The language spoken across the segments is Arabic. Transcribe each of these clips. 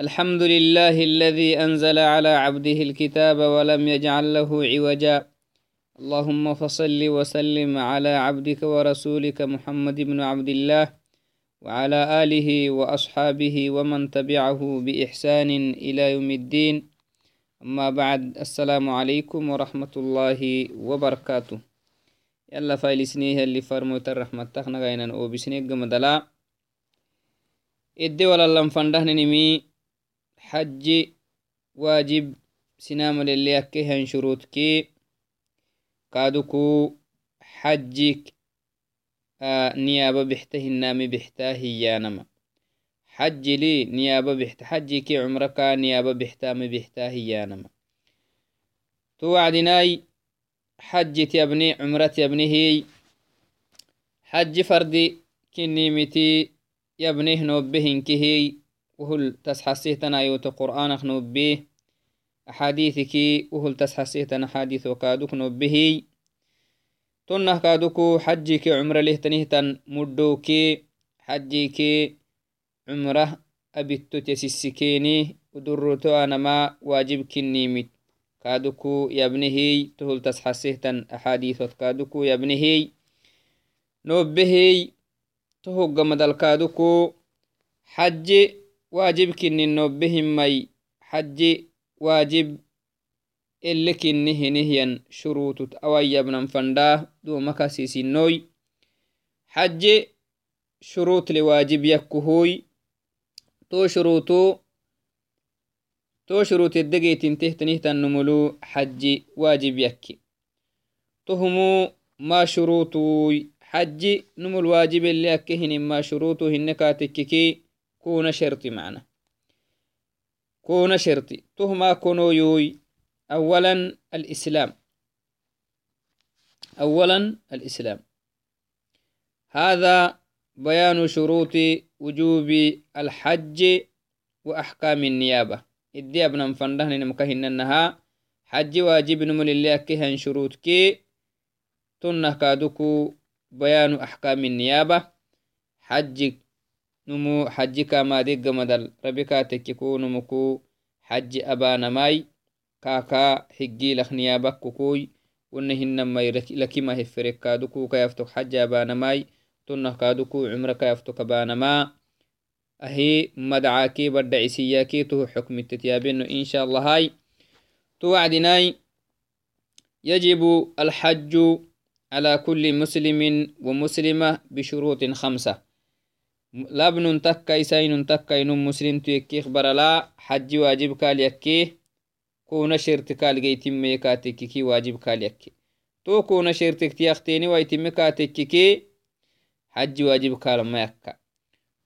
الحمد لله الذي أنزل على عبده الكتاب ولم يجعل له عوجا. اللهم فصل وسلم على عبدك ورسولك محمد بن عبد الله وعلى آله وأصحابه ومن تبعه بإحسان إلى يوم الدين. أما بعد السلام عليكم ورحمة الله وبركاته. يلا فايلسنيه اللي فرموت الرحمة تخنا غينا وبسنيك مدلا إدي ولا لم فندهننمي حج واجب سنام للي أكيهن شروط كي. كادوكو حجك آه نيابة بحته النامي بحته هيانما. حج لي نيابة بحت حجي كي عمرك نيابة بحتامي بحته هيانما. توعدناي حجت يا ابني عمرت يا ابني هي. حج فردي كني متي يا ابني نوبهن كهي وهل تسحسيه تنايوت قرآن نوبيه أحاديثك وهل تسحسيه تنا حديث وكادوك نوبهي تنه كادوكو حجك عمر له تنهتن مدوك. حجك عمره أبتو تسسكيني ودرتو أنا ما واجب كنيمت كادوكو يبنهي تهل تسحسيه تن أحاديث كادوكو يبنهي. نوبهي تهو قمدل كادوكو حج واجب كني نوبهم مي حج واجب اللي كنه نهيا شروط أوي ابن فنداه دو مكاسيسي نوي حج شروط لواجب يكهوي تو شروطو تو شروط الدقيت انته تنهتا نملو حج واجب يكي تهمو ما شروطو حج نمو الواجب اللي أكهن ما شروطه هنكاتككي كون شرطي معنا. كون شرطي. تهما كونو يوي. أولا الإسلام. أولا الإسلام. هذا بيان شروط وجوب الحج وأحكام النيابة. إدي أبنا فندهن نمكهن أنها حج واجب نمو لله كهن شروط كي. تنه كادوكو بيان أحكام النيابة. حج نمو حج كما ديق مدل. ربكا تككو نمكو حج أبانا ماي. كاكا حجي لخ نيابك كوكوي ونهن ما لكما هفرك كادوكو كيفتك حج أبانا ماي. تنه كادوكو عمرك يفتك أبانا ما. أهي مدعاكي بدعسياكي تو حكم التتيابين إن شاء الله هاي. توعدناي يجب الحج على كل مسلم ومسلمة بشروط خمسة. لابن تكاي سين تكاي نم مسلم تيكيخ برلا حج واجب كال يكيه كون شرط كال جيتم ميكاتككي واجب كال يكي. تو كون شرطك تيختيني ويتم كاتككي حج واجب كال ما يكا.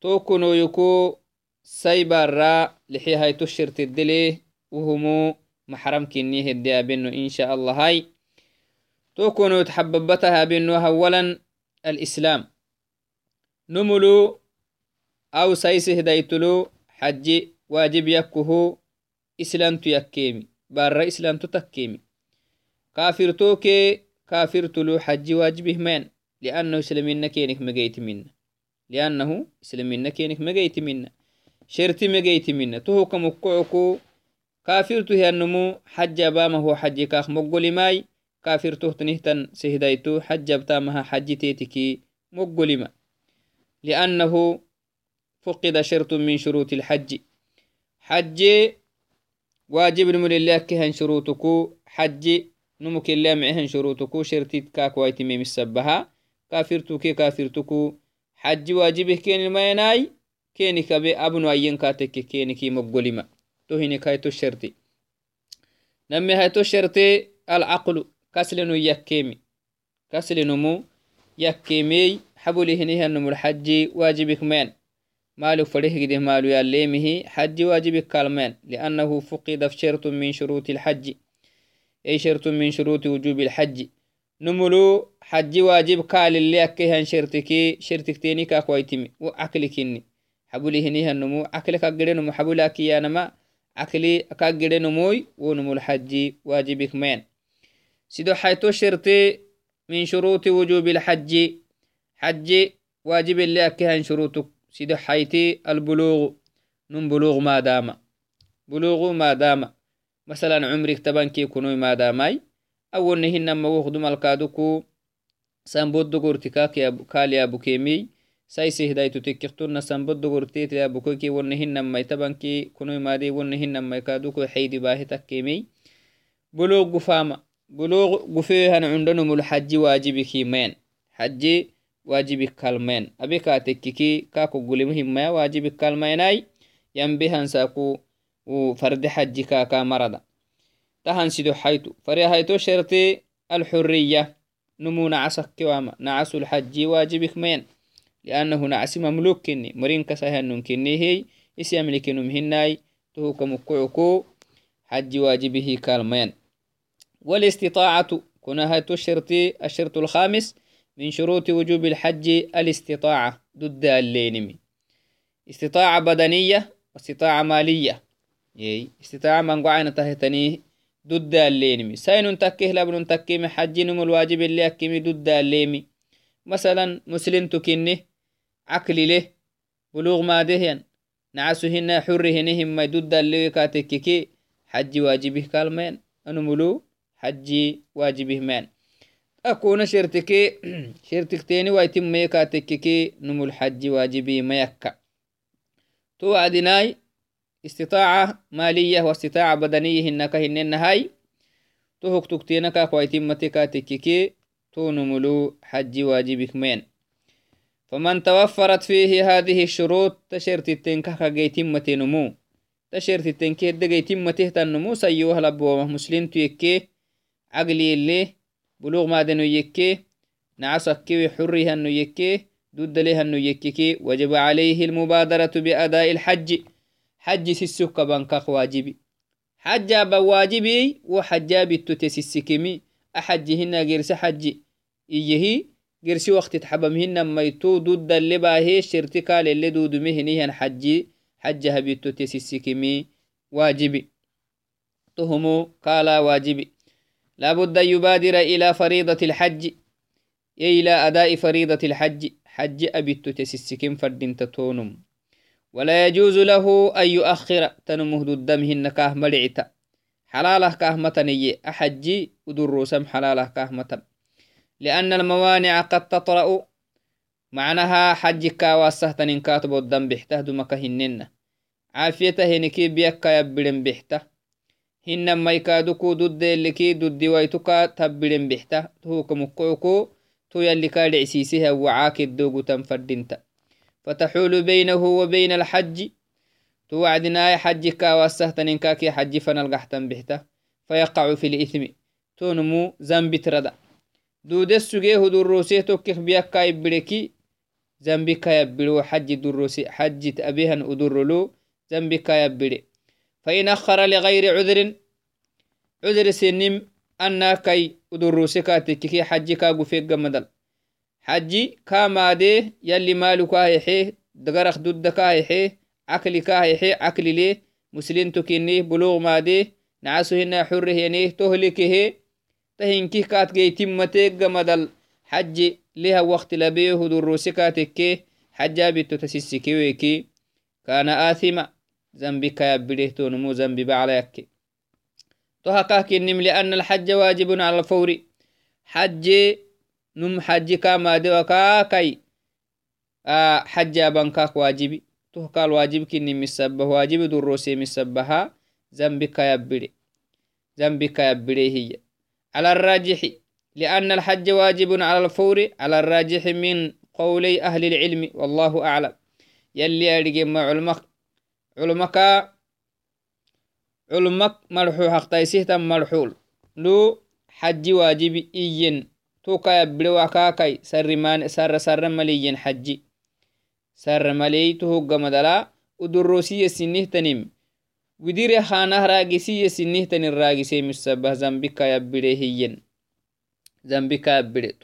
تو كونو يكو سايبارا لحي هاي تشرط الدلي وهمو محرم كنيه الديابنو إن شاء الله هاي. تو كونو تحببتها بأنه أولا الإسلام نملو أو سايسه دايتلو حج واجب يكه إسلام يكيمي بارا إسلام تكيمي. كافر توكي كافر تلو حج واجبه من لأنه إسلامين كينك مجيت منا لأنه إسلامين كينك مجيت منا شرتي مجيت منا تهو كمكعكو كافر تهي النمو حج أبامه هو حج كاخ مقولي ماي كافر تهتنهتن سهدايتو حج بتامها حج تيتكي مقلما لأنه فقد شرط من شروط الحج. حج واجب نمو لله كهن شروطكو. حج نمك الله معهن شروطكو. شرطيت كاك وايتمي مسبها كافرتو كي كافرتكو. حج واجبه كين الميناي. كيني كبي أبنو أين كاتك كيني كي مقلما تو هني كايتو الشرطي. نمي هايتو الشرطي العقل. كسلنو يكيمي. كسلنمو يكيمي. حبولي هنيه النمو الحج واجبك مين؟ مالو فريه قده مالو ياليمه حج واجبك كالمين لأنه فقد في شرط من شروط الحج. أي شرط من شروط وجوب الحج. نملو حج واجب كال اللي أكيهن شرطكي شرطك تيني كاكويتمي وعقلك إني حبولي هنيه النمو عقلك أقري نمو حبولك يانما عقلي أكاقري نموي ونمو الحج واجبك مين. سيدو حيث شرطي من شروط وجوب الحج. حج واجب اللي أكهن شروطك. سيدو حيتي البلوغ نم بلوغ ما دام. بلوغ ما دام. مثلا عمرك تبنكي كنوي ما داماي. أول نهن ما وخدم الكادوكو سنبود قرتكا كاليا بكيمي سايسي هدايتو تكيختون سنبود قرتيت يا بكوكي ونهن ما تبنكي كنوي ما دي. واجبك كالمين. أبي كاتككي كاكو قلمهم ما واجبك كالميناي ينبهن ساكو وفرد حج كاكا مرضا تهن سيدو حيتو. فري حيتو شرطي الحرية. نمو نعسك كواما. نعس الحج واجبك مين. لأنه نعس مملوك كني. مرين كسهن كني هي. إسي أملك نمهناي تهو كمكعكو حج واجبه كالمين. والاستطاعة. كنا هاتو الشرطي الشرط الخامس. من شروط وجوب الحج الاستطاعة ضد اللينمي. استطاعة بدنية واستطاعة مالية. يي استطاعة من قعنا تهتني ضد اللينمي. سين تكيه لبن تكيم حجين الواجب اللي أكيمي ضد الليمي مثلا مسلم تكني عقل له بلوغ ما دهين نعسهن حرهنهم ما ضد اللي كاتككي حج واجبه كالمين. أنو ملو؟ حج واجبه مان أكون شرتكي شرتكتيني ويتم ميكاتككي نمو الحج واجبي ميكا توعدناي استطاعة مالية واستطاعة بدنية هنك هنن هاي تهك تكتينك ويتمتك تككي تونملو حج واجبك مين. فمن توفرت فيه هذه الشروط تشرت التنكك جيتمة نمو. تشرت التنكي دجيتمة تنمو سيوه لبوه مسلم تيكي عقلي اللي بلوغ مادنو يكي نعسكي حري هنو يكي دود لها هنو يككي وجب عليه المبادرة بأداء الحج. حج سسك بنكخ واجبي. حجا بواجبي وحجا بتو سسكمي أحجهن غيرس حج. إيهي غيرس وقت تحبمهن ميتو دود اللي باهي شرتكال اللي دود مهنيهن حجي. حجها بتو تسسكمي واجبي. تهمو قال واجبي. لابد أن يبادر إلى فريضة الحج. إلى أداء فريضة الحج. حج أبيت تسسكين فردين تتونم. ولا يجوز له أن يؤخر. تنمه الدم كاه ملعتا حلاله كاه متنية أحجي ودروسم حلاله كاه متن لأن الموانع قد تطرأ. معناها حج كاواسه تنين كاتب الدم بحته دمك هنن عافيته هنكي بيكا يبلن بحته. هنن ميكادوكو دود اللكي دود ويتوكا تبلن بحته هو كمكوكو تو يلي كالعسيسها وعاك الدوغو تنفردنت فتحول بينه وبين الحج توعدنا حج كاواسهتن كاكي حج فنلقحتن بحته فيقع في الإثم تونمو زنبي تردا دودس سجيه دروسيه توكيخ بيكا يبلكي زنبك فإن أخر لغير عذر عذر سنم أنا كي أدروسي كاتككي حج كاقو فيق مدل حجي كامادي يلي مالو كاهيحي دقرخ دود كاهيحي عقلي كاهيحي عقلي ليه مسلم تكينيه بلوغ مادي نعسو هنا حره ينيه تهلكه تهنكي كات جي تمتيق مدل حجي لها وقت لبيه دروسي كاتكي حجا بيتو تسيسكي ويكي كان آثما ذنبك يبليه تونمو ذنبي بعليك تهكاكي لأن الحج واجب على الفور. حجي num xaji kamadewa kakai xaja bankak wajibi tuhkal wajibkini misabah wajibi durose misabaha zambika yabbire zambika yabbire hiya على الراجح لأن الحج واجب على الفور. على الراجح من قولي أهل العلم والله أعلم. يلي أرجع مع علمك علمك علمك مرحو حق تيسيه مرحول. لو حج واجب إين توكا يبلي وكاكاي سر مان سر سر مليين حجي. سر ملي تهوغ مدلا ودروسية سنه تنم ودير خانه راقسية سنه تن الراقسي مسبه زنبكا يبلي هين زنبكا يبلي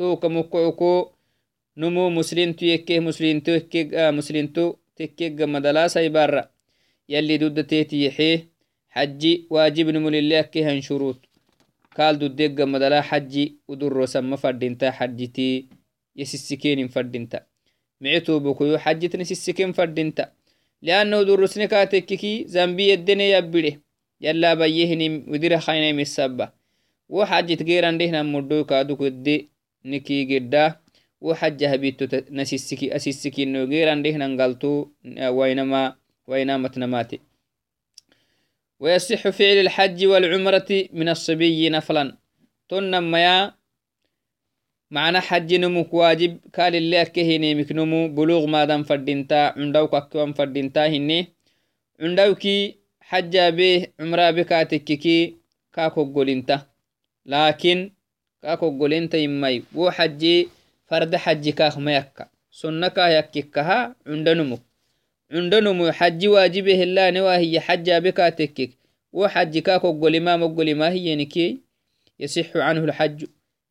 يلي دود تيتي حيه حجي واجب نمو لله كهن شروط kaal dudegga madala xaji udurrosanma fadinta xajiti yesisikenin fadinta mice tobokoyo xajitni sisiken fadinta لأنه درسني كاتككي زنبي الدنيا يبره يلا بيهني ودير خينا مسبة وحاجة غيران دهنا مدو كادو كدي نكي جدا وحاجة هبيتو نسيسكي أسيسكي إنه غيران دهنا نقلتو وينما وينما تنماتي ويصح فعل الحج والعمرة من الصبي نفلا. تنما يا معنى حج نمك واجب. قال اللي أكهيني مكنمو بلوغ مادام فردينتا. عندوك أكوان فردينتا هني. عندوكي حجا به عمرا بكاتككي كاكو قولنتا لكن كاكو قولنتا يمي. و حجي فرد حجي كاخ ميكا. سنكا يككها عندنمك عندنمو حجي واجبه الله نواهي حجا بكاتكك و حجي كاكو قولما مقولما هي نكي يصح عنه الحج.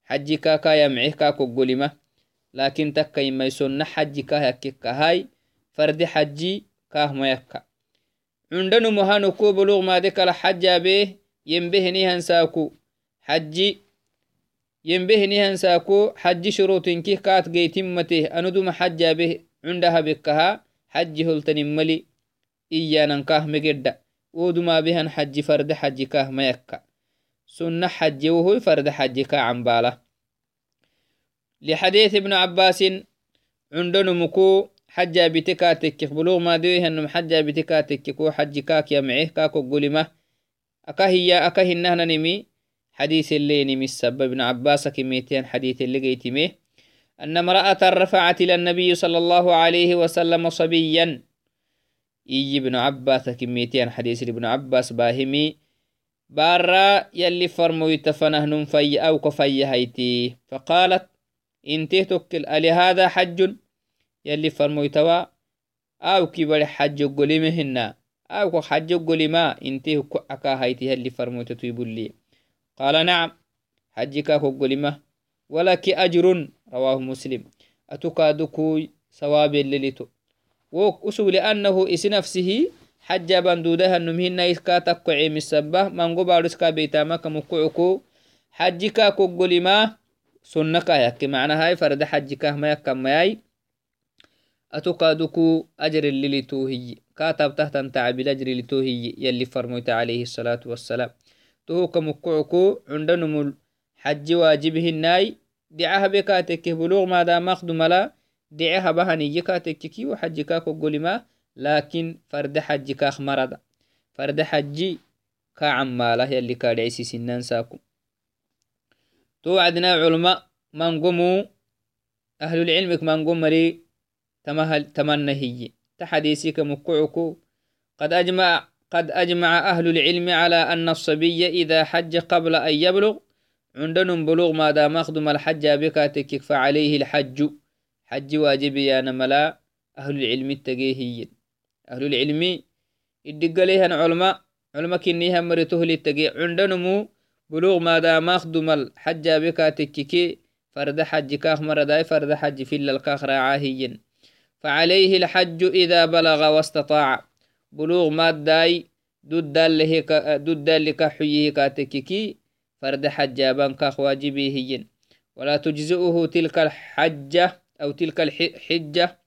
حجي كاكا يمعيه كاكو قولما لكن تكا يمي سنة حجي كاه يككهاي فرد حجي كاه ميكا عندنا مهانو كو بلوغ ما ذكر حجا به ينبهني هنساكو حجي ينبهني هنساكو حج شروط كي حج ودما بهن حج فرد حج كاه ميكا سنة حج وهو فرد حج كاه عمبالة لحديث ابن عباس عندنا مكو حجا بتكا تكك بلوغ ما دوي هنم حجا بتكا تكك حج كاك يمعيه كاكو قلمة. أكهي أكهنهن نمي حديث اللي نمي السبب ابن عباس كميتين حديث اللي قيتميه أن امرأة رفعت إلى النبي صلى الله عليه وسلم صبيا. إي ابن عباس كميتين حديث ابن عباس باهمي. بارا يلي فرمو يتفنه في أو كفي هيتي. فقالت انتهتك تكل ألي هذا حج؟ يلي فرمويتوا أو كبر حج قلمهن. أو حج قلما انتهي أكا هيتي اللي فرمويت تيبولي. قال نعم حجك قلمه. ولك أجر رواه مسلم. أتكادكوي سواب الليلتو وأسو لأنه إس نفسه حج بندودها النمهن إسكا تقعي مسبه من قبارسكا بيتامك مقعكو حجك قلما سنك يكي. معنى هاي فرد حجك ما يكم ياي. أتقادكو أجر اللي توهي كاتب تحت تعب الأجر اللي توهي يلي فرميت عليه الصلاة والسلام. تو كمكعكو عندنا حج واجبه الناي دعاها بكاتك بلوغ ما دام مخدم لا دعاها بهني كاتك وحج كاكو قولما لكن فرد حج كاخ مرض. فرد حجي كعماله يلي كادعسي سنان ساكو. توعدنا علماء من قموا أهل العلم من قم مري تمنى هي. تحديثك مكعكو قد أجمع قد أجمع أهل العلم على أن الصبي إذا حج قبل أن يبلغ عندنا بلوغ ما دام أخدم الحج بكاتك فعليه الحج. حج واجب يا نملا. أهل العلم التجيهي أهل العلم الدقليها علماء. علماء كنيها مرته للتجي عندنا مو بلوغ ما دام أخدم الحج بكاتك فرد حج كاخ مرد فرد حج في الكاخ راعاهيين فعليه الحج إذا بلغ واستطاع. بلوغ ماداي دود دود لك حيه كاتككي فرد حجابان كاخ واجبي هين ولا تجزئه تلك الحجة أو تلك الحجة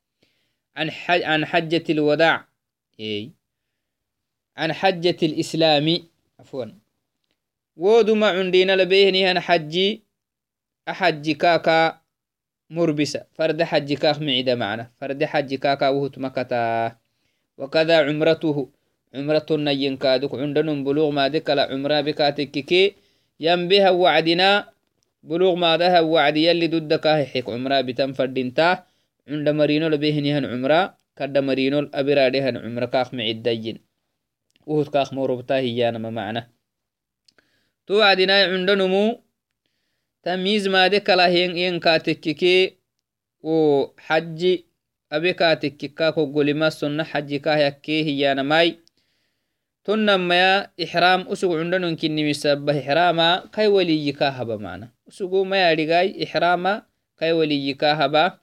عن حج عن حجة الوداع. إيه. عن حجة الإسلام. عفوا. ودما عندنا لبيهني أنا حجي أحجي كاكا مربسة. فرد حج كاخ معدة معنا. فرد حج كاكا وهت مكتا. وكذا عمرته. عمرة نين كادك عندن بلوغ ما ذكر عمرة بكاتككي ينبها وعدنا. بلوغ ما ذها وعد؟ يلي ضدك حيك عمرة بتم فردينتا عند مرينو لبيهنهن عمرة. كد مرينو الأبرادهن عمرة. كاخ معدين وهت كاخ مربتا هيانا ما معنا. توعدنا عندنمو تمييز ما دي كلا ين كاتككي و حجي أبي كاتككا كقولي ما سنة حجي كاه يكي هي نماي يا إحرام أسوق عندنا يمكن نمسبه إحراما كي ولي كاهبا معنا. أسوق ما يرجعي إحراما كي ولي كاهبا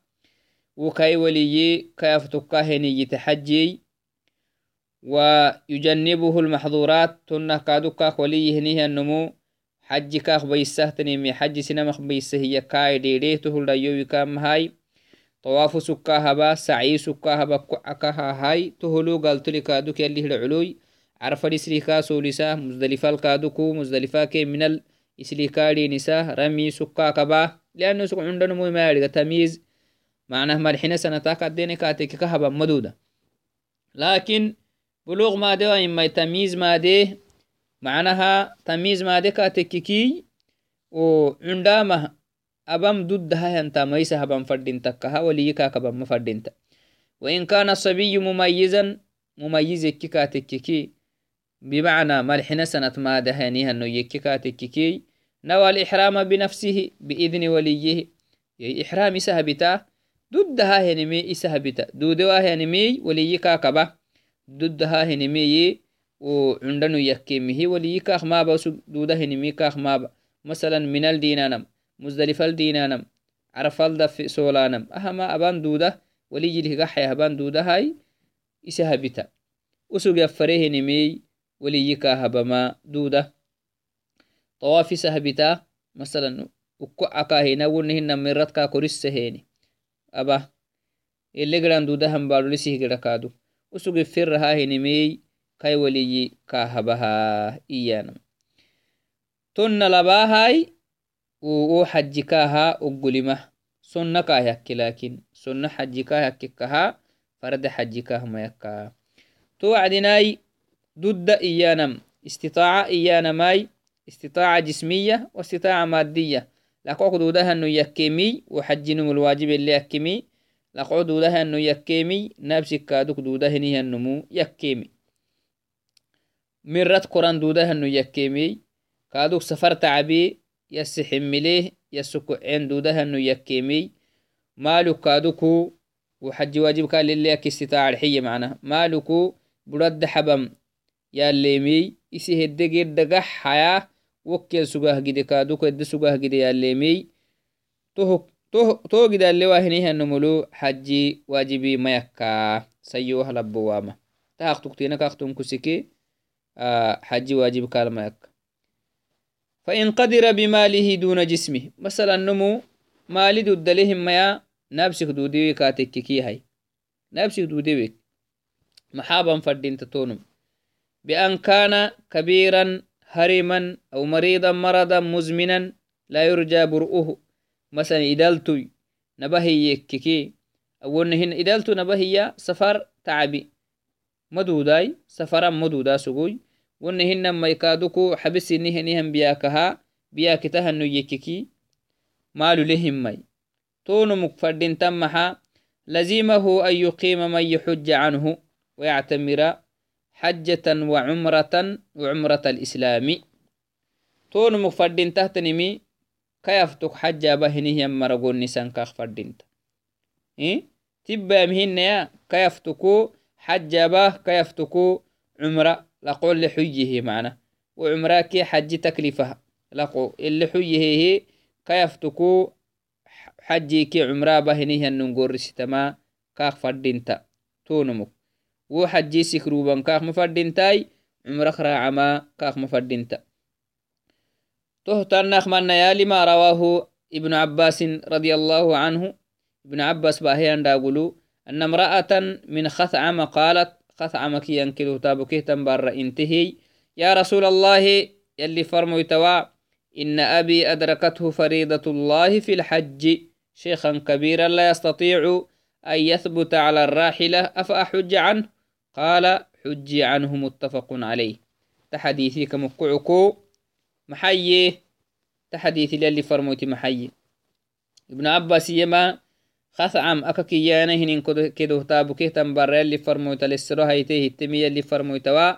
وكي ولي كافتكا هني يتحجي. ويجنبه المحظورات تنه كادوكا ولي هنيه النمو حج كاخ بيسه تنمي. حج سينمخ بيسه هي كاي ديديه تهل دايوي كام هاي طواف سكا هبا. سعي سكا هبا كعكا هاي. تهلو قالت لك هادوك يلي هلعلوي. عرف الإسليكا سولسا مزدلفة الكادوكو مزدلفة كي من الإسليكا نسا رمي سكا كبا لأنه سكو عندنا مالك تمييز. معناه مالحنا سنتاك الدين كاتك كهبا مدودة. لكن بلوغ ما دي وإما تمييز ما دي معناها تمييز ما دي كاتككي وعندما أبام ضدها أنت ميسا هبام فردين تكها وليكا كبام مفردين وإن كان الصبي مميزا مميز كاتككي بمعنى ملحنا سنة ما دهانيها أنه يككاتككي نوى الإحرام بنفسه بإذن وليه. إحرام سهبتا ضدها هنمي إسهبتا دودها هنمي وليكا كبا ضدها هنمي وعندنا يكيمه وليكا خمابا دوده هنمي كاخمابا. مثلا من الدينانم مزدلف الدينانم عرف الدف سولانم. أهما أبان دودة ولي جله قحي أبان دودة هاي إسهبتا أسوق يفريه نمي weliyikahabama duda طawaafi sahbita masalan uko akahina wonehinamiradka koriseheni abah ilegran dudahan badolisihgirakaadu usugin firahahinimey kai waliyi kahabaha iyanam tonna labahai uu xajikaha uggulima sonna kahyakki laakiin sonna xajikah yakkikaha farda xajikah mayakka to wacdinai dudda iyanam istitaaca iyanamai استطاعة جسمية واستطاعة مادية. لقعد دودها أنه يكيمي وحجنم الواجب اللي يكيمي. لقعد دودها أنه يكيمي نفسك كادوك دودها نيه النمو يكيمي. مرت قرآن دودها أنه يكيمي. كادوك سفر تعبي يسحمليه يسكعين دودها أنه يكيمي. مالك كادوكو وحج واجب كان للي استطاعة الحية معنا. مالكو برد حبم. إسي هدقير دقح حياه wokkel sugah gide kaduko edde sugah gide yallemey to gidalewahinihyanumulu haji wajibi mayakka sayoah labowama tahaqtuktina kaktun kusike haji wajib kalmayakka فإن قدر بماله دون جسمه مثلا نمو مالي دودلهم ميا نابسك دوديوي كاتككي هاي نابسك دوديوي محابا فردين تتونم بأن كان كبيرا هرما أو مريضا مرضا مزمنا لا يرجى برؤه. مثلا إدالتو نبهي يككي أو إنهن إدالتو نبهي سفر تعبي. مدوداي سفرا مدودا سقوي. ونهن ما يكادوكو حبس نهنهم بياكها بياكتها نيككي مالو لهم مي تون مكفردين تمها. لزيمه أن يقيم من يحج عنه ويعتمر. حجة وعمرة وعمرة الإسلام. تون مفردين تحت نمي كيفتك حجة بهنه يمرقون نسان كاخ فردين إيه؟ تبا مهن يا كيفتكو حجة به كيفتكو عمرة. لقول لحيه معنا. وعمرة كي حج تكلفها لقو اللي حيه هي كيفتكو حجي كي عمرة بهنه النقور ستما كاخ فردين تا. تونمك wo حجي سكروبان كاخ مفردنتاي عمرك راعما كاخ مفردنتا تهتنخ من ما رواه ابن عباس رضي الله عنه. ابن عباس باهيان داقلو أن امرأة من خثعم قالت خثعم كي ينكلو تابكيه تنبر انتهي يا رسول الله يلي فرمو توا إن أبي أدركته فريضة الله في الحج. شيخا كبيرا لا يستطيع أن يثبت على الراحلة أفأحج عنه؟ قال حجي عنه متفق عليه. تحديثي كمقعكو محيي تحديثي للي فرموتي محيي. ابن عباس يما خثعم أككيانا هنين كدو تابو كيه تنبر اللي فرموت للسرو هيتيه التمية اللي فرموتوا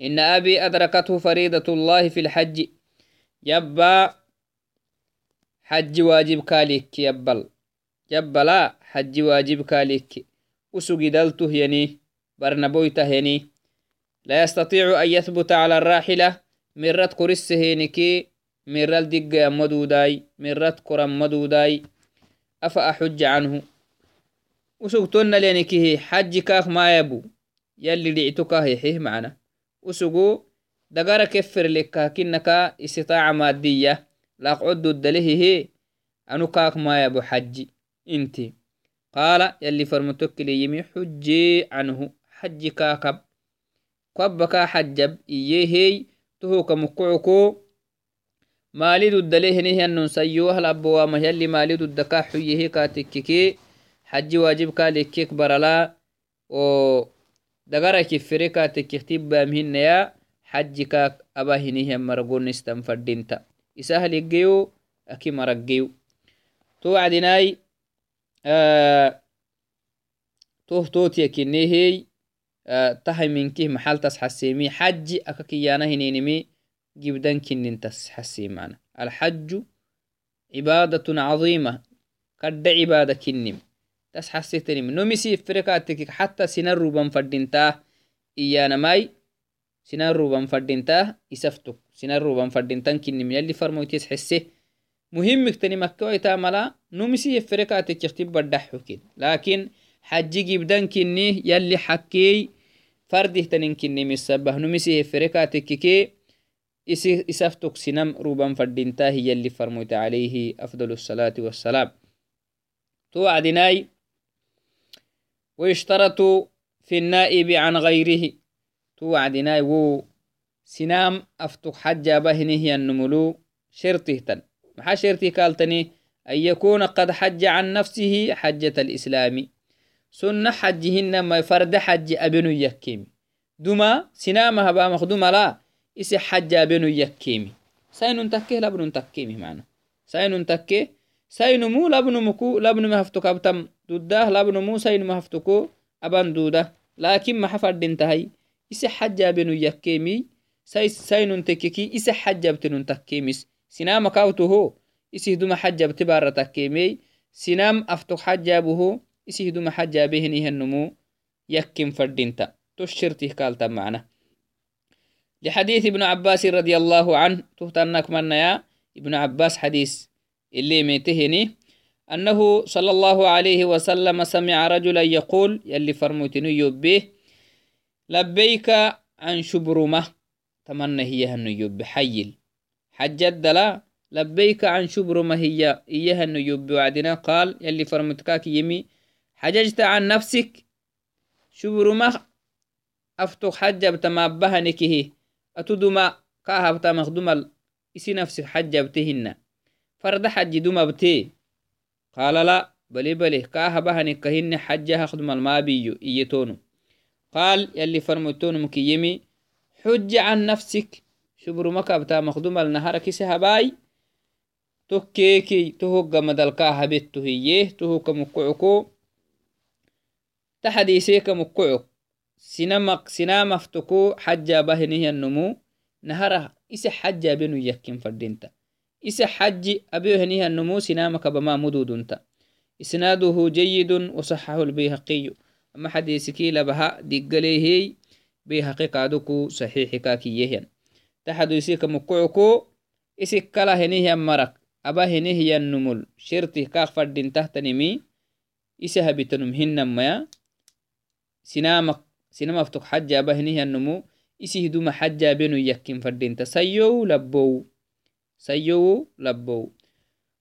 إن أبي أدركته فريضة الله في الحج. يبا حج واجب كاليك يبل. يبلا حج واجب كاليك. وسجدلته يعني برنبويتهني لا يستطيع أن يثبت على الراحلة. مرت قرسهنكي مرال دق مدوداي مرت قرم مدوداي. أفأحج عنه. وسوقتنا لينكيه حج كاخ ما يبو. يلي دعتك هيحيه معنا. وسوقو دقار كفر لك كنك استطاعة مادية. لا قعد الدله هي أنو كاك ما يبو حج إنتي. قال يلي فرمتك لي يمي حجي عنه. حج كاكب كبكا حجب إيهي تهو كمكعكو مالي دود لهنه أنن سيوه الأبوا يلي مالي دود كا حيه كاتككي حج واجب كالكيك برلا و دغرا كفري كاتككتب بامهن يا حج كاك أبا هنه مرقون استنفردينتا إسهل إجيو أكي مرقيو توعدناي آه توه توتي كنيهي آه تهي منكه محل تسحسيمي. حج أكاكيانا هنينمي جبدان كنين تسحسي معنا الحج عبادة عظيمة. قد عبادة كنم تسحسيتنم. نمسي فرقاتك حتى سنر روبان فردينتا إيانا ماي سنر روبان فردينتا إسفتك. سنر روبان فردينتان كنم يلي فرموتيس حسيه muhimik tani makkawaita numisi yeferekatek yaktib baddaxukin lakin xaji gibdankini yalli xakkey fardihtanin kinnimisabah numisi yeferekatekkike isaftok sinam ruban fadintahi yalli farmoyta alayhi afdal الصلاة والسلام توعدناي ويشترط في النائب عن غيره توعدناي و سنام أفتق حجة بهنه النملو شرطه maxaa shertii kaaltani an yakuna qad xaja can nafsihi xajat alislaami sunna xajihinamai farda xaji abenu yakkemi duma sinama habamak dumala ise xaja abenu yakkemi sainun takke labnun takkemi mana sainun takke sainumu labnumuku labnumi haftokabtam duddah labnumu sainumu haftuko aban duda lakin maxa fadintahay ise xaja abenu yakkemi sainun tekkeki ise xajabtenun takkemis sinama kautuho isihduma xajabti bara takkemey sinam aftok xajabuho isihduma xajabehinihannumu yakin fadinta تشرته كالتا معنا. لحديث ابن عباس رضي الله عنه تهتنك من يا ابن عباس حديث اللي ميتهني أنه صلى الله عليه وسلم سمع رجلا يقول يلي فرموتنو يبه لبيك عن شبرمة. تمنى هي هنو يب حيل. حجد دلا لبيك عن شبر ما هي إياها النجوب وعدنا قال يلي فرمتكاك يمي حججت عن نفسك. شبر ما أفتق حجبت ما بهنكه. أتدما كاهبت مخدوم إسي نفسك حجبتهن. فرد حج دما بتي. قال لا بلي بلي كاهبهنك كهن حجها خدم المابيو إيتونو قال يلي فرمتون مكيمي حج عن نفسك. شبر مكابتا مخدوم النهار كيسي هباي. tokkeeki tohogga madalkaa habetto hiyyeh tohoka mukkucuko ta hadiiseeka mukkucuk sinamaftoko xajabahenihiyannomu nahara ise xaji abenu yakkin fadinta ise xaji abeohenihiyannomu sinamakabama mududunta isnaaduhu jayidun wasaxahu lbayhaqiyu ama xadiisiki labaha diggalehey bayhaqi kaaduku saxiixi kaakiyehyan ta xadiiseka mukkucuko isik kala henihiyan marak aba hinehyanumul shirtih kaak fadintahtanimi isa habitanum hinamaya sinamak sinamaftok xajaba hinihiyanmu isihduma xajabenu yakkin fadinta sayow labow sayow labow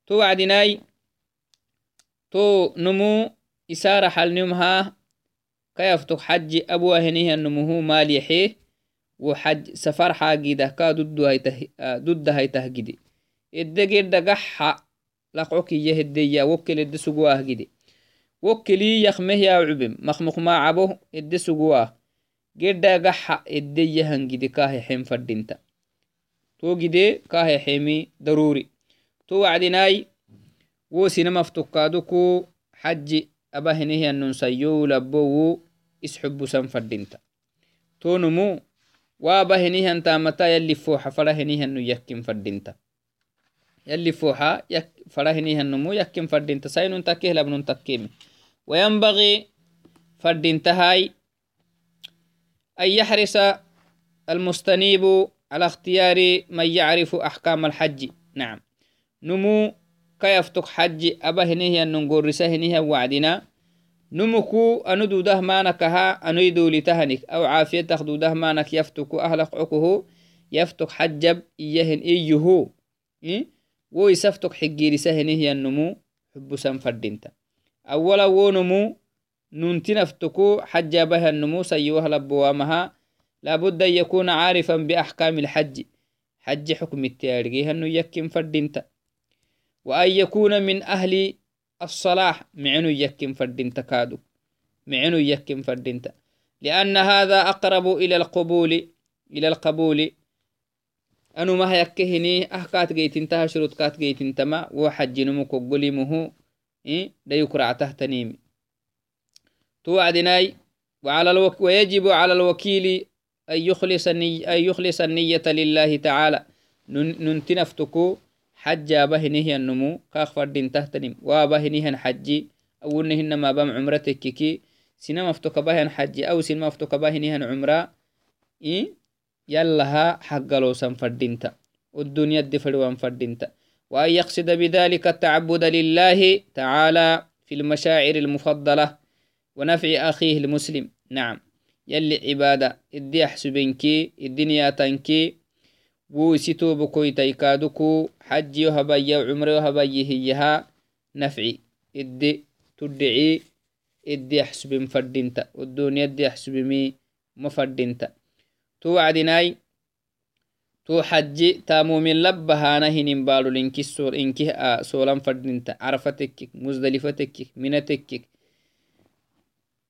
to wacdinai to numu isara xalnimha kayaftok xaji abua hinihiyanumuhu maalyaxe wo xaj safar xaagidah ka duddahaitah gide edegedagaxa laqo kiya hedeya wokelede sugoah gide وكليخ مهيا عبم. مخمخ ما عبوه الدسوغواه قردا قحا الديهن قدي كاهي حيم فردينتا. تو قدي كاهي حيمي ضروري. تو وعدناي وو سينما حج أبهنيه أنن سيو لبوو إسحب سن فردينتا. تو نمو وابهنيه أنتا متى يلي فوحا فرهنيه أنن يكيم فردينتا. يلي فوحا يك فرهنيه أنن يكيم فردينتا. سينون تكيه لابنون تكيمي وينبغي فردين تهاي أن يحرص المستنيب على اختيار من يعرف أحكام الحج. نعم. نمو كيفتك حج أبا هنيه النقول رسهنيه وعدنا. نمكو أنو دوده مانكها أنو يدولي تهنك أو عافية تخدوده مانك يفتك أهلق عكه يفتك حجب إيهن إيهو. إيه؟ wo isaftok xiggiirisahenihyannumu xubusan fadinta أولا ونمو ننتنفتكو حج بها النمو سيوه لبوامها لابد أن يكون عارفا بأحكام الحج. حج حكم التاريخ أنه يكن فردينتا وأن يكون من أهل الصلاح معنو يكن فردينتا كادو. معنو يكن فردينتا لأن هذا أقرب إلى القبول إلى القبول. أنو ما يكهني أحكات جيت انتهى شروط كات جيت انتما. وحج نمو تحت نيمي توعدناي وعلى الوك ويجب على الوكيل أن يخلص النية, أن يخلص النية لله تعالى. ننتنفتكو حج بهنه النمو كاخ فردين تهتنم وبهنه حجي أو نهن ما بام عمرتك كي سينما افتك بهن حجي أو سينما افتك بهنه عمرة إيه يلها حق لو فردينتا والدنيا الدفر فردينتا وأن يقصد بذلك التعبد لله تعالى في المشاعر المفضلة ونفع أخيه المسلم. نعم. يلي عبادة إدي أحسبنكي الدنيا تنكي ويسيتو بكوي تيكادوكو حج يهبي وعمر يهبي هيها. نفعي. إدي تدعي. إدي أحسب فردينتا والدنيا إدي أحسب مي مفردينتا توعدناي تو حج تامو من لبهانا هنين بالو لنكي سور إنكي آه سولان فردينتا عرفتك مزدلفتك منتك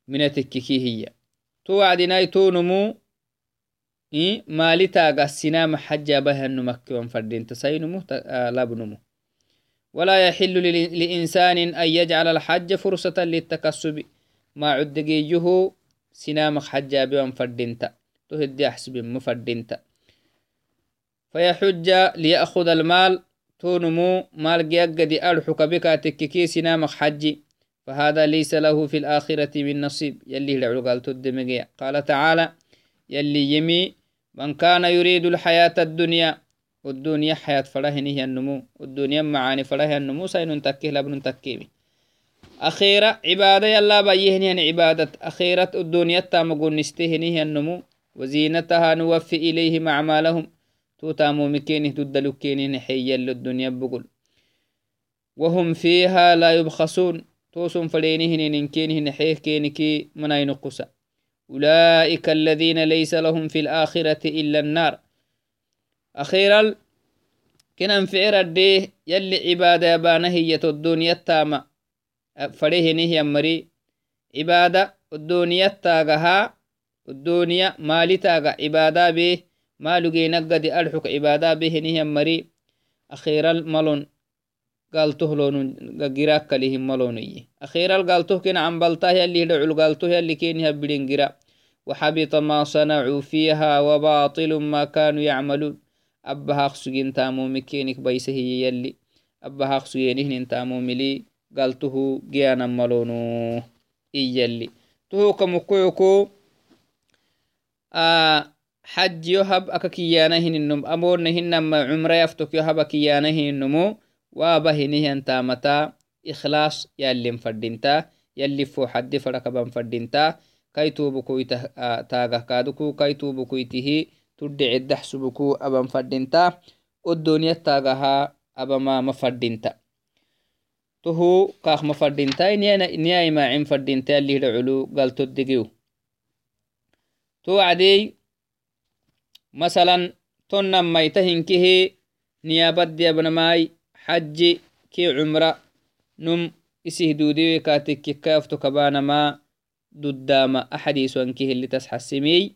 منتك كي هي تو وعدناي تو نمو إيه مالي تاغا السنام حجا بها نمكي وانفردين تسينمو آه لابنمو ولا يحل لإنسان أن يجعل الحج فرصة للتكسب ما عدقيه سنام حجا بوانفردين تهدي أحسب مفردين فيحج ليأخذ المال. تونمو مال جيقدي أرحك بك تككي سنام حجي. فهذا ليس له في الآخرة من نصيب. يلي لعلو قال تدمجي. قال تعالى يلي يمي من كان يريد الحياة الدنيا والدنيا حياة فرهنه هي النمو. والدنيا معاني فله النمو. سين تكيه لابن تكيمي أخيرا عبادة يلا بيهني هن عبادة. أخيرة الدنيا تامقون نستهني هي النمو. وزينتها نوفي إليهم أعمالهم. توتامو مكينه تدلوكينه حيا للدنيا بقول. وهم فيها لا يبخسون. توسم فلينهن إنكينهن حيه كينكي مناي نقصا أولئك الذين ليس لهم في الآخرة إلا النار. أخيرا كنا فعر الديه يلي عبادة يبانه هي الدنيا التامة. فريه نهي مري عبادة الدنيا تاغها الدنيا مالي تاغا عبادة به مري. أخيرا ملون قالته لون جراك كلهم ملوني. أخيرا قالته كن عن بلته اللي دعو قالته اللي كين يبلين جرا وحبط ما صنعوا فيها وباطل ما كانوا يعملون. أبها خسجين تامو مكينك بيسه يلي. أبها خسجينه تامو ملي. قالته جيانا ملونو إيالي تهو كمكويكو آه xajyo hab aka kiyaana hininum amona hinama cumrayaftokiyo haba kiyaana hininumu waaba hinihiantamata ikhlaas yalin fadhinta yali foxadde farakaban fadhinta kaitubukuy taagah kaaduku kaitubukuytihi tuddhiceddax subuku aban fadhinta odoniya taagaha abamama fadhinta tohu kaakma fadhintai niyaimacin fadhinta yalihidha culu galtoddegiw to wacdey tonnan maita hinkihi niyabaddi abnamai حج كي عمرة نم إسيه دودي كاتك كافت كبانما ددام أحاديث وانكه اللي تسحسمي.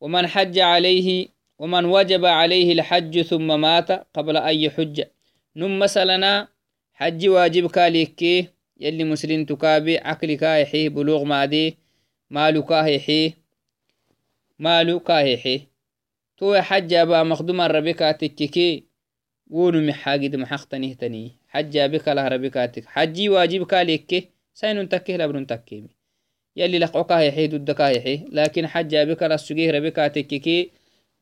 ومن حج عليه ومن وجب عليه الحج ثم مات قبل أن يحج. نم مثلنا حج واجب كاليكي يلي مسلم تكابي عقل كايحي بلوغ مادي مالو كايحي مالو كايحي. تو حج أبا مخدوم الربكة تككي ونمي حاجد محقتني تني حجا بك له ربكاتك حجي واجب كاليك سين تكيه لابن تكيمي يلي لقعك يحي ضدك يحي لكن حجا بك لسجيه ربكاتك كي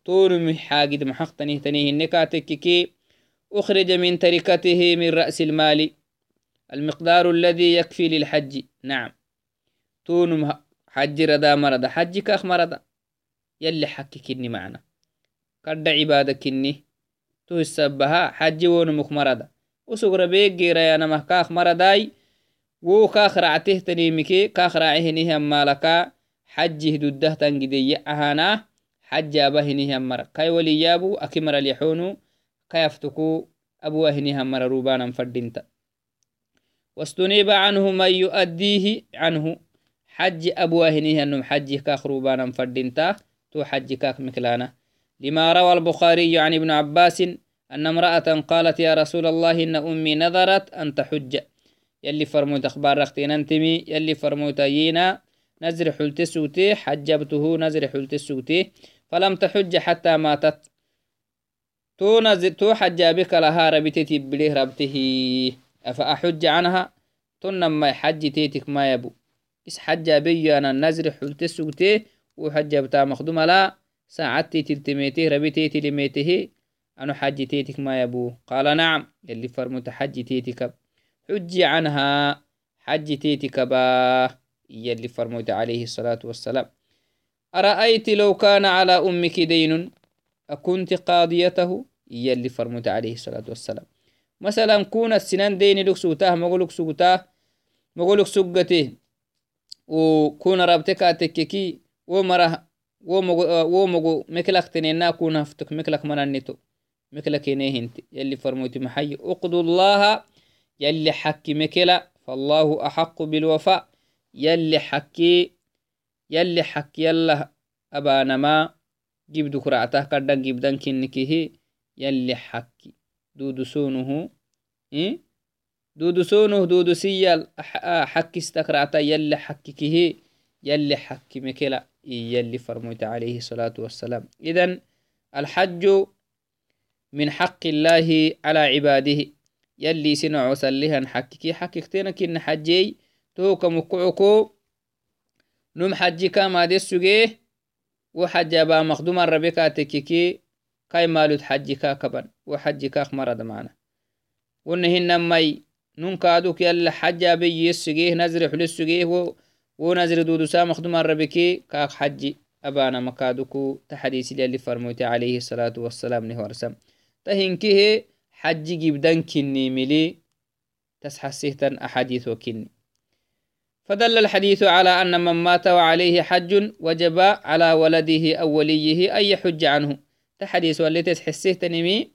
تونمي حاجد محقتني تني النكاتك كي أخرج من تركته من رأس المال. المقدار الذي يكفي للحج. نعم. تونم حج ردا مرض حج كاخ مرض يلي حككني معنا. قد عبادك إني tuhisabaha xaji wonumuk marada. Usugra beeggeerayanamah kaak maradaai wo kakracteh tanimike kakracehinihan malaka حجه دده تنجدي أهانا حج أبهنه مر كاي وليابو أكمر اليحونو كيفتكو أبوهنه مر روبانا فردينتا واستنيب عنه من يؤديه عنه حج أبوهنه أنهم حج كاخ روبانا فردينتا تو حج كاك مكلانا لما روى البخاري عن ابن عباس أن امرأة قالت يا رسول الله إن أمي نذرت أن تحج. يلي فرموت أخبار رختين أنتمي يلي فرموت يينا نزر حلت سوتي حجبته نزر حلت سوتي فلم تحج حتى ماتت. تو نزر تو حجابك لها ربتتي بليه ربته. أفأحج عنها؟ تنما حج تيتك ما يبو. إس حجابي أنا نزر حلت سوتي وحجبتا مخدوم لا. ساعتي تلتميته ربتيتي لميته أنا حج تيتك ما يبو. قال نعم يلي فرمت حج تيتك. حجي عنها حج تيتك باه يلي فرموت عليه الصلاة والسلام. أرأيت لو كان على أمك دين؟ أكنت قاضيته؟ يلي فرموت عليه الصلاة والسلام. مثلا كون السنان دين لك سوتاه مغلق سوتاه مغلق سقته وكون ربتك تككي ومرة ومغو مكلك تنينا كون هفتك مكلك منانيتو مكلك انت يلي فرموت محي اقضوا الله يلي حكي مكلا فالله أحق بالوفاء يلي حكي يلي حكي يلا أبانما جبدو كرعته كردن جبدن كنكيه يلي حكي دودو سونه إيه؟ دودو سونه دودو سيال حكي استكرعته يلي فرموت عليه الصلاة والسلام. إذن الحج من حق الله على عباده. يلي سنع وسلها حقك حقك تينك إن حجي توك مقعكو نم حجك ما دسوغيه وحج أبا مخدوم الربكة تكيكي كاي مالوت حجك كبن وحجك أخمر دمانا ونهي نمي ننكادوك يلي حجا بي يسوغيه نزرح لسوغيه dudusa makduman rabeki kak xaji abana makaduku ta xadisi yalli farmoyte alayhi الصلاة والسلام نهورسم تهنكه حج جبدان كني ملي تسحسيهتن أحاديث وكني فدل الحديث على أن من مات وعليه حج وجب على ولده أو وليه أن يحج عنه. تحديث والتي تحسيه تنمي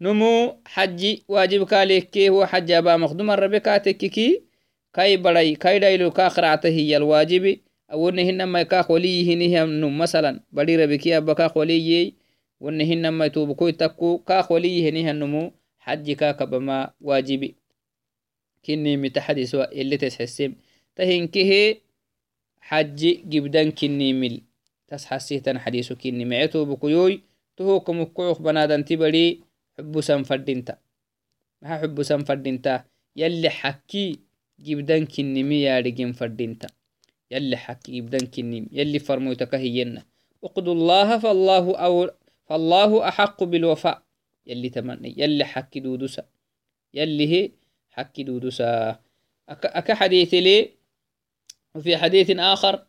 نمو حج واجب كاليكي هو حج أبا مخدوم الربكة تككي كاي بڑاي كاي دايلو كاخرعته هي الواجب أو إنهن ما كاخ وليه نهم مثلا. بدي ربكي أبا كاخ وليه ونهن ما يتوبكو يتكو كاخ وليه نهم نمو. حج كاك بما واجبي. كني متحدث اللي تحسين تهنكه حج جبدان كني مل تسحسيتن حديث كني معتو بكيوي تهوك مكوخ بنادن تبري حب سنفردنتا ما حب سنفردنتا يلي حكي يارجين فردنتا يلي حكي جبدان كني يلي فرموتك هينا. اقضوا الله فالله أو فالله أحق بالوفاء. يلي تمني يلي حكي دودوسا. يلي هي حكي دودوسا. أكا حديث لي وفي حديث آخر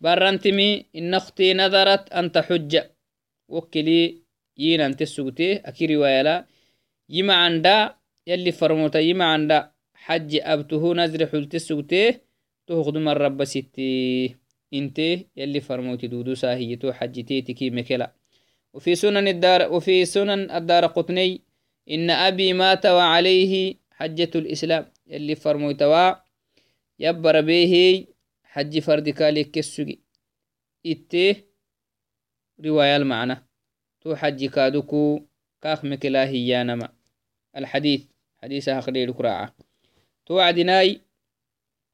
برنتمي إن أختي نذرت أن تحج. وكلي يين أنت السوتي أكي رواية لا. يما عندا يلي فرموتا يما عندا حج أبته نزر حلت السوتي تهخدم الرب ستي انت يلي فرموتي دودو ساهيتو حجتي كي مكلا. وفي سنن الدار وفي سنن الدار قطني إن أبي مات وعليه حجة الإسلام يلي فرموتوا يبر به حج فرد كاليك كسوغي. إتي رواية المعنى تو حج كادوكو كاخ مكلا هيانما الحديث حديث هخلي الكراعة تو عدناي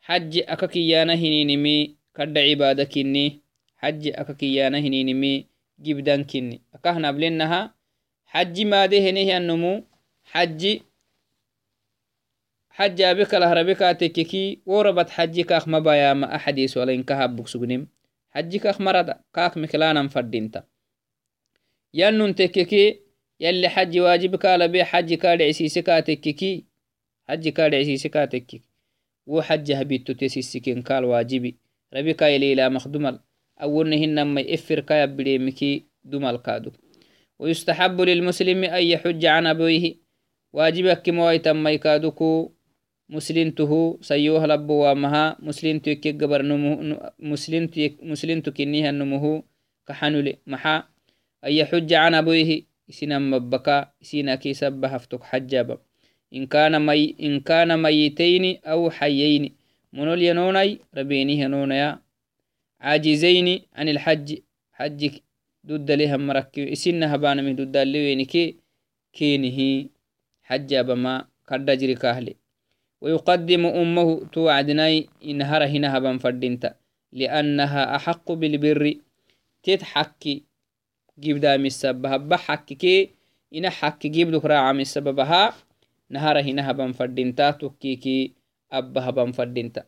حج أككيانا هنينمي كد عبادة كني حج أككيانا هنينمي جبدان كني أكهنا بلنها حج ما ده هنيه النمو حج حجا بك لهربك تككي وربت حجي كاخ مبايا ما أحديث ولا إنكها بكسجنم حجي كاخ مرض كاك مكلانا فردينتا. ينن تككي يلي حج واجبك لبي حج كاد عسيسكا تككي حج كال واجبي ربك يلي لا مخدمل أولنهن ما يفر كايا بريمكي دمال كادو ويستحب للمسلم أن يحج عن أبويه واجبك مويتا ما يكادوكو muslintuhu sayuha labo wamaha muslintu ikke gabar muslintu kinihanumuhu kaxanule maxa aya xuja can aboyhi isinan mabaka isinaki saba haftok xajaba in kana mayitayni aw xayayni monol yanonai rabeni yanonaya cajizaini can ilxaji xaji dudalehan marakki isina habanamih dudalewenike kenihi xajabama kadda jiri kahle ويقدم أمه توعدناي إنهر هنا هبان فردينتا لأنها أحق بالبر تتحكي جيب دام السبب هبا حكي إن حكي جيب دك راعة من أبا هبان فردينتا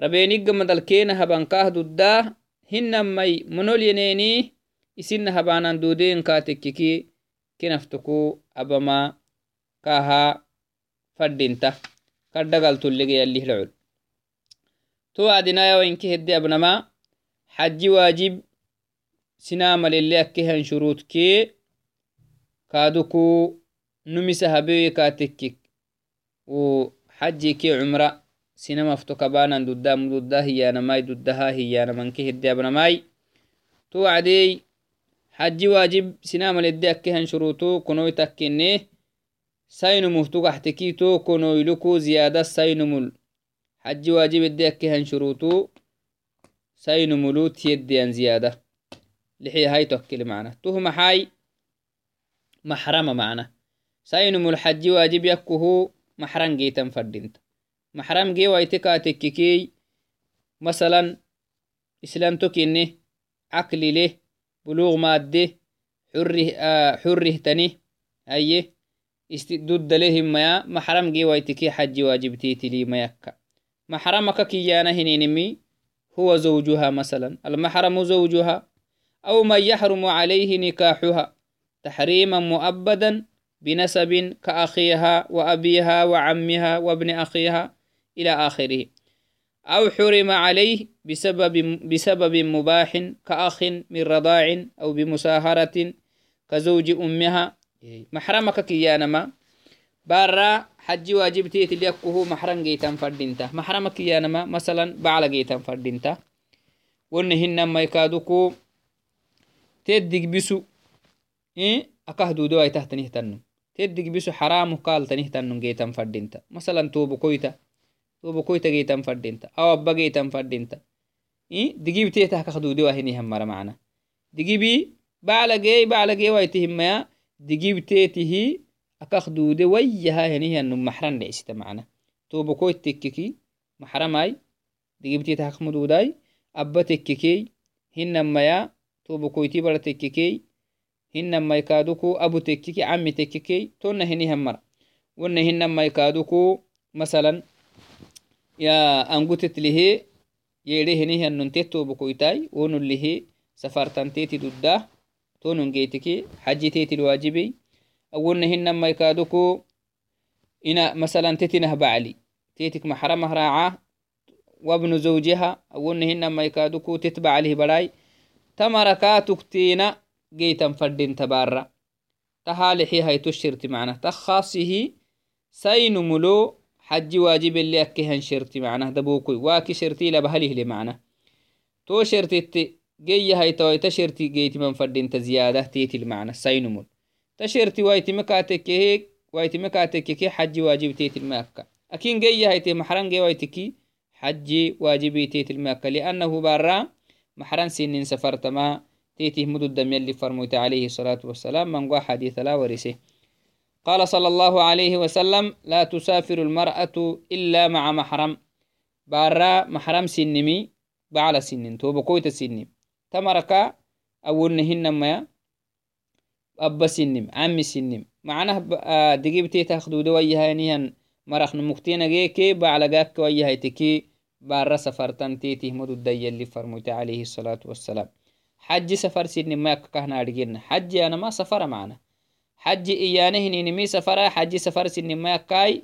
ربينيق مدل كينا هبان كاه دودا هنا مي منول ينيني إسن هبانا دودين كاتككي كنفتكو أبما كاها فردينتا kaddagaltullege yallihlacol to adinayawa inke hedde abnama xaji waajib sinamalele akkehan shurutke kaaduku نمسها بيكا تكيك و حجي كي عمرة سينما افتوكبانا ددا مددا هي أنا ماي ددها هي أنا من كي هدي ابن ماي. تو عدي حجي واجب سينما لدي أكي هن شروطو كنو تكيني ساينو مفتوك احتكي تو كنو يلوكو زيادة ساينو مل حجي واجب لدي أكي شروطو ساينو ملو تيدي أن زيادة. لحي هاي توكي معنا تو هما محرمة معنا sainumul xaji waajib yakkuhu maxran geetan fadinta maxram gee waite kaatekkikey masalan islamto kinne caklile buluug maadde xurrihtani aye duddalehimaya maxram gewaitiki xaji waajibtitili mayakka maxramaka kiyana hininimi huwa زوجها مثلا المحرم زوجها أو من يحرم عليه نكاحها تحريما مؤبدا بنسب كأخيها وأبيها وعمها وابن أخيها إلى آخره. أو حرم عليه بسبب, بسبب مباح كأخ من رضاع أو بمساهرة كزوج أمها. محرمك كيانما بارا حج واجب تيتي ليكوه محرم جيتان فردينتا. محرمك كيانما مثلا بعلا جيتان فردينتا. ونهن ما يكادوكو. تدق بسو إيه؟ أكهدو دواي تحت نهتنم تدق بسو حرام قال تنهتنم جيتان فردينتا مثلا توبو كويتا توبو كويتا جيتان فردينتا أو أبا جيتان فردينتا إيه دقيب تيتا كهدو دوا هني هم مرة معنا دقيبي بعلا جي بعلا جي وايتهم ما digibteetihi akak duude wayyaha henihianu maxran dhecsita macna tobokoy tekkeki maxramai digibteeti hakmuduudai abba tekkekey hinamaya tobokoyti bara tekkekey hinamai kaaduku abu tekkeki cami tekkekey tonna henihan mara wonna hinamai kaaduku masalan ya angutetlihe yeedhe henihianunte tobokoytai wonullihe safartanteti dudda tonun geytiki xajiteetil waajibey awonna hinama ikaduku ina masalan tetinah bacli tetik maxramah raaca wabnu zawjiha awonna hinama ikaduku tet baclih barai tamarakatuktina geytan fadinta bara tahalixi hayto shirti macna ta khasihi sainumulo xaji waajibele akkehan shirti macna dabokoy waaki shirti labahalihle macna to shirtitte geyahaitawai tasherti geytiman fadinta ziyada tetil macna sainumul tasherti waitime kaatekehe waitime kaatekeke xaji waajib tetilme akka akin geyahaite maxran gewaitiki xaji waajibi tetilme akka liannahu bara maxran sinin safartama تيتي مدو الدم يلي فرموت عليه الصلاة والسلام من قوى حديث لا ورسه قال صلى الله عليه وسلم لا تسافر المرأة إلا مع محرم. بارا محرم سنمي بعلى سنن تو بقويت سنم تمرك أول نهن ميا أب سنم عم سنم. معناه آه، دقيب تي تاخدو دوي هانيان مرخن مكتين جيكي بعلى جاك ويا تكي. بارا سفرتان تيتي مدو الدم يلي فرموت عليه الصلاة والسلام. حج سفر سن ما كهنا أرجعنا حج أنا ما سفر معنا. حج إيانه نينمي سفر. حج سفر سن ما كاي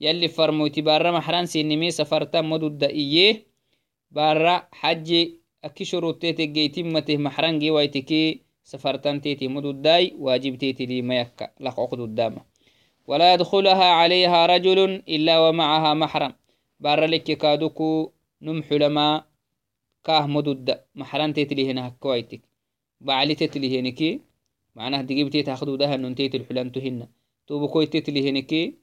يلي فرموتي برا محران سنمي سفرتا مدود إيه. برا حج أكي شروطتي جيتمته محرنجي وايتكي سفرتن تيتي مدوداي واجب تيتي لي ما يكا. لقعق قدامه ولا يدخلها عليها رجل إلا ومعها محرم. بار لك كادوكو نمح لما كاه مدد محرم تتلي هنا كويتك بعلي تتلي هنكي معناه دقيب تاخدو ده نون تيت الحلان تهن. توبو كوي تتلي هنكي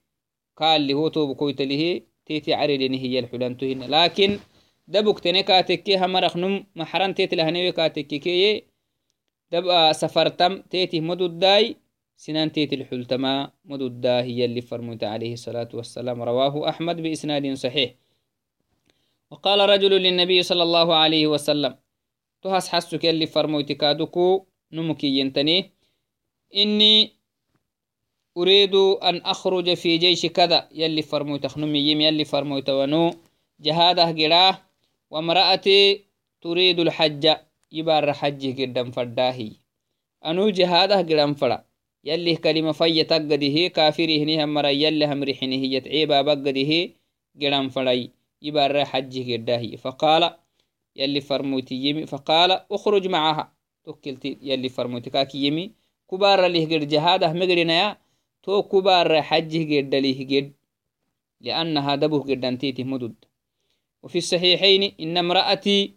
قال اللي هو توبو كوي تليه تيتي عري هي الحلان تهن. لكن دبك تنكاتكي همرخ نم. محرم تتلي هنوي كاتكي دب سفرتم تيتي مدد داي. سنان تيتي الحلتما مدد دا هي اللي فرمت عليه الصلاة والسلام. رواه أحمد بإسناد صحيح. وقال رجل للنبي صلى الله عليه وسلم تهس حسك اللي فرموت كادوكو نمكي ينتني. إني أريد أن أخرج في جيش كذا يلي فرموت خنمي يم يلي فرموت ونو. جهاده قراه وامرأتي تريد الحج يبار حج قدام فرداهي. أنو جهاده قدام فرا يلي كلمة في تقده كافره نهم مرا يلي هم رحنه يتعيبا بقده قدام فري يبار حج قداهي فقال يلي فرموتي يمي. فقال اخرج معها. توكلتي يلي فرموتي كاكي يمي. كبار له قد جهاده يا. تو كبار حجه قد له قد لأنها دبه قد انتيته مدد. وفي الصحيحين إن امرأتي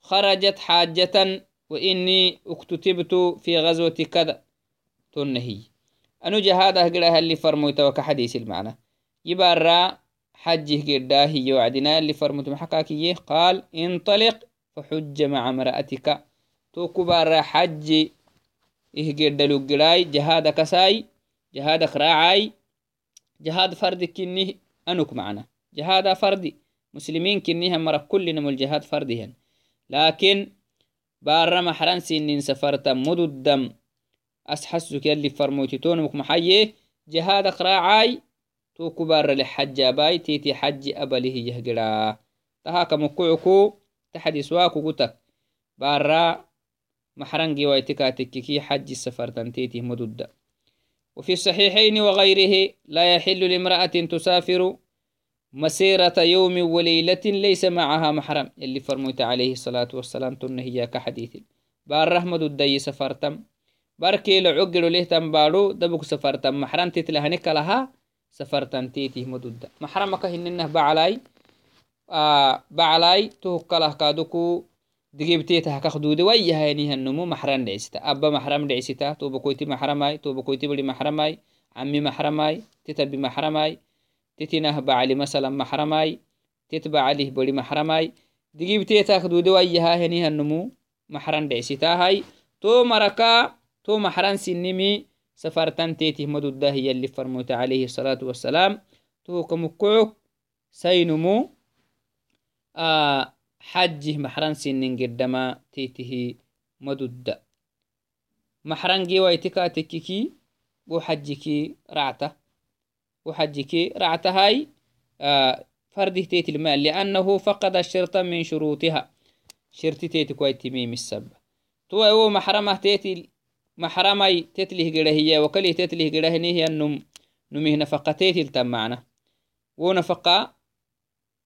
خرجت حاجة وإني اكتتبت في غزوة كذا. تنهي. أنو جهاده قرأها اللي فرموت وكحديث المعنى. يبارا حجه قرده يوعدنا اللي فرموت محكاكيه قال انطلق فحج مع امرأتك. تو كبار حج إيه قرد قراي جهاد كساي. جهاد راعاي جهاد فرد كنيه أنك معنا. جهاد فردي. مسلمين كنيها مرة كل نمو الجهاد فردهن لكن بار محران سنين سفرت مدو الدم أسحسك يلي فرموتي تونمك محيي. جهاد راعاي تو كبار لحج باي تيتي حج أبله يهجرا تهاك مكوعكو تحدي سواكو قتك بارا محرنجي ويتكاتككي حج السفر تنتيته مدد. وفي الصحيحين وغيره لا يحل لامرأة تسافر مسيرة يوم وليلة ليس معها محرم اللي فرموت عليه الصلاة والسلام تنهي كحديث. بار رحمة الدي سفرتم. باركي لعقل له تنبارو دبك سفرتم. محرم تتلهنك لها safartantetihmaduda maxramaka hininah baclai baclai tohukkalah kadoku digebtetahakak duude wayyahayanihanmo maxram dhecista aba maxram dhecista tobakoyti maxramai tobakoyti bali maxramai cami maxramai titabi maxramai titinah bacli masalan maxramai tit baclih bali maxramai digibtetak duude wayyahayanihanmo maxram dhecistahai to maraka to maxran sinimi safartan tetih maduddah yalli farmote عليه الصلاة والسلام. تو كمكعك سينمو آه حجه محرن سنين قدما تيته مدد محرن جي ويتكا تككي وحجكي رعته وحجكي رعته هاي آه فرده تيت المال لأنه فقد الشرط من شروطها. شرط تيت كويت ميم السب. تو هو محرمة تيت محرمي تتله قده هي وكله تتله قده هي النم نمه نفقة تيتل تم معنا. ونفقة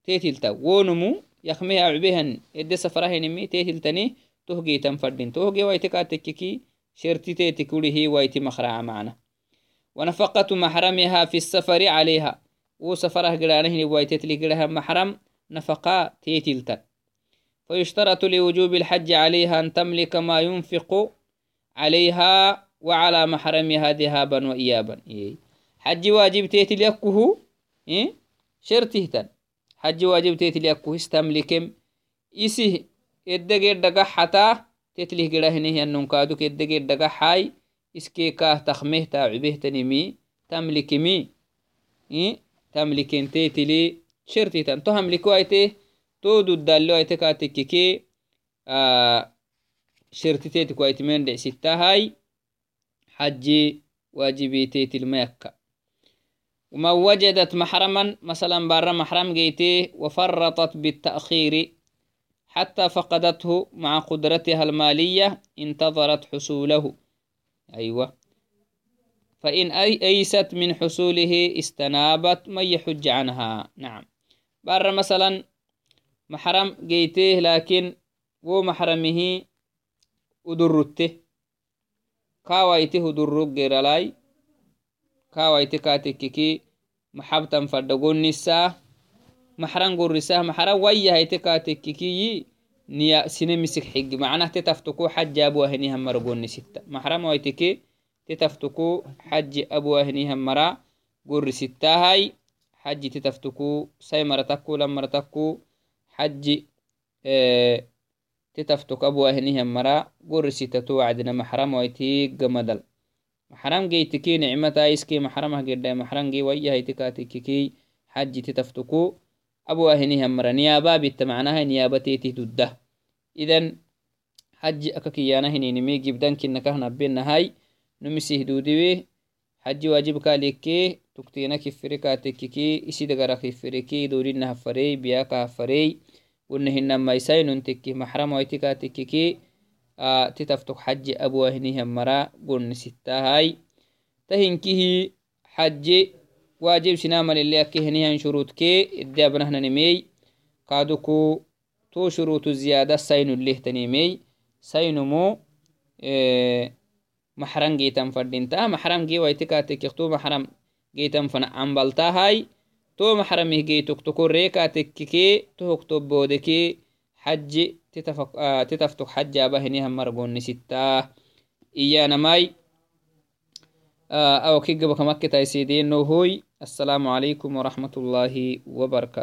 تيتل تو ونمو يخمي أعبهن إدي سفره نمي تيتل تني تهجي تنفردين تهجي ويتكا تككي شرتي تيتكوله ويتي مخرع معنا. ونفقة محرمها في السفر عليها. وسفره قرانه ويتتلي قرها محرم نفقة تيتلتا فيشترط لوجوب الحج عليها أن تملك ما ينفق عليها وعلى محرمها ذهابا وإيابا. حج واجب تيتل يكه إيه؟ شرته حج واجب تيتل يكه استملكم. إسه إدقى دقا حتى تتله قرهنه أنهم كادوك إدقى دقا حاي. إسكي كاه تخمه تاعبه تنمي تملكمي؟ تملكين تيتلي شرته تهم لكويته تودو الدالو ايتكاتككي آه شرتتيتك ويتمين دع ستة هاي. حجي واجبيتيت الميكة وما وجدت محرما مثلا بار محرم جيتي وفرطت بالتأخير. حتى فقدته مع قدرتها المالية انتظرت حصوله. أيوة. فإن أيست من حصوله استنابت من يحج عنها. نعم. بار مثلا محرم جيته لكن wo محرمه udurrutte kawaite hudurrug geralai kawayti katekkiki maxabtan fadda gonnisaa maxran gorrisaa maxran wayyahayti katekkikiyi niya sine misik xigi macnah te taftuku xaji abuahinihan mara gonnisitta maxram waytiki te taftuku xaji abuahinihan mara gorrisittahay xaji te taftuku sai mara takku lan mara takku xaji te taftuk abuahinihan mara gorrisitato wacdina maxram wayti gamadal maxram geytiki nicmata iski maxramah gedai maxram ge wayyahayti katekiki xaji te taftuku abuahinihan mara niyaababitta macnaha niyaabatetih dudda idan haji akakiyana hininimi gibdankinakah nabenahai numisih dudiwe haji wajibkalekke tuktina kifiri katekkiki isidagara kifiriki ونهن ما يسين تكي محرم ويتكا تكي كي آه تتفتك حج أبوه نهم مرا قن ستا هاي. تهين كي حج واجب سنام اللي أكيه نهم شروط كي إدي أبنه نمي. قادوكو تو شروط زيادة سين اللي تنمي سين مو إيه محرم جيتم فردين تا محرم جي ويتكا تكي محرم جيتم فنعم بلتا هاي. جيتم فردينتا محرم جي تو جيتك تكون ريكا تككي تو اكتب بودكي حج تتفق آه تتفتق حج أبهنيها مرقون نسيتا إيانا ماي أو كي قبك مكة تايسيدين نوهوي السلام عليكم ورحمة الله وبركاته